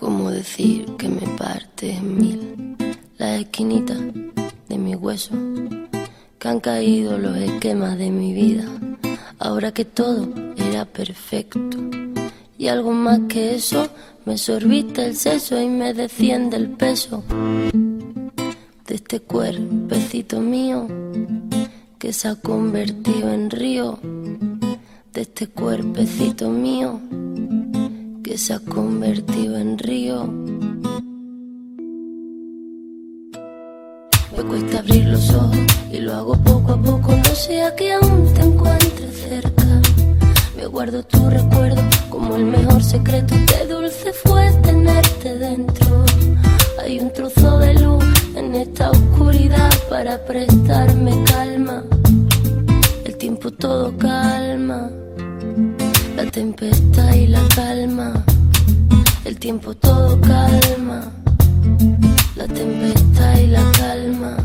¿Cómo decir que me parte en mil las esquinitas de mi hueso? Que han caído los esquemas de mi vida, ahora que todo era perfecto. Y algo más que eso, me sorbiste el seso y me desciende el peso de este cuerpecito mío que se ha convertido en río, de este cuerpecito mío que se ha convertido en río. Me cuesta abrir los ojos y lo hago poco a poco, no sea que aún te encuentre cerca. Me guardo tu recuerdo como el mejor secreto, qué dulce fue tenerte dentro. Hay un trozo de luz en esta oscuridad para prestarme calma. El tiempo todo calma tempestad y la calma, el tiempo todo calma, la tempestad y la calma.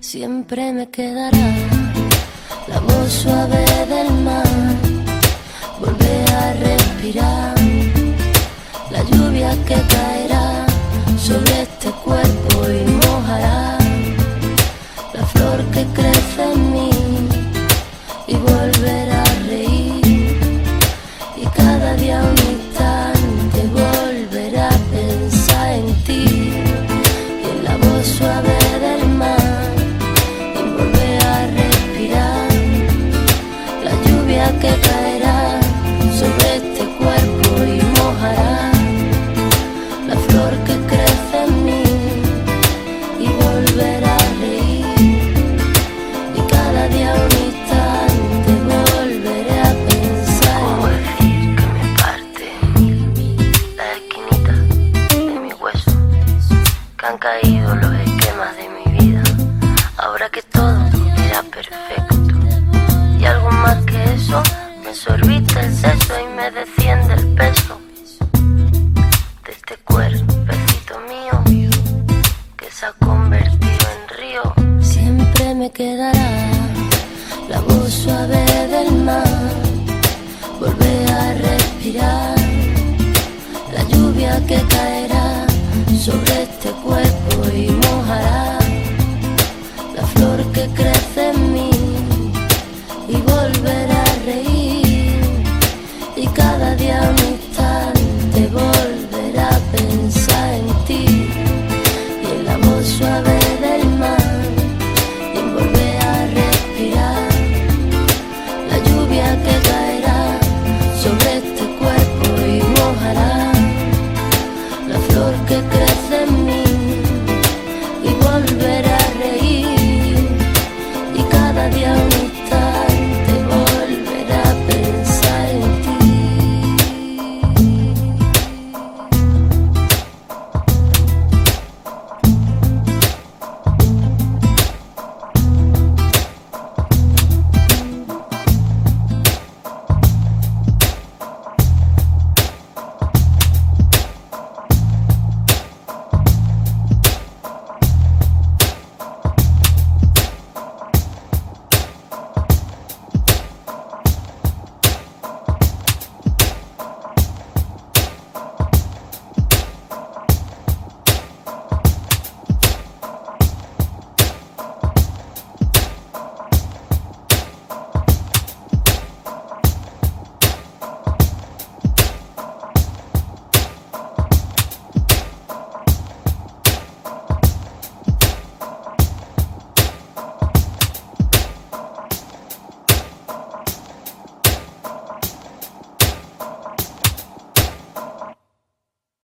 Siempre me quedará la voz suave del mar, han caído los esquemas de mi vida. Ahora que todo era perfecto. Y algo más que eso me sorbite el seso y me desciende el peso. De este cuerpecito mío que se ha convertido en río. Siempre me quedará la voz suave del mar, volver a respirar, la lluvia que caerá sobre este y volver a reír. Y cada día un instante volver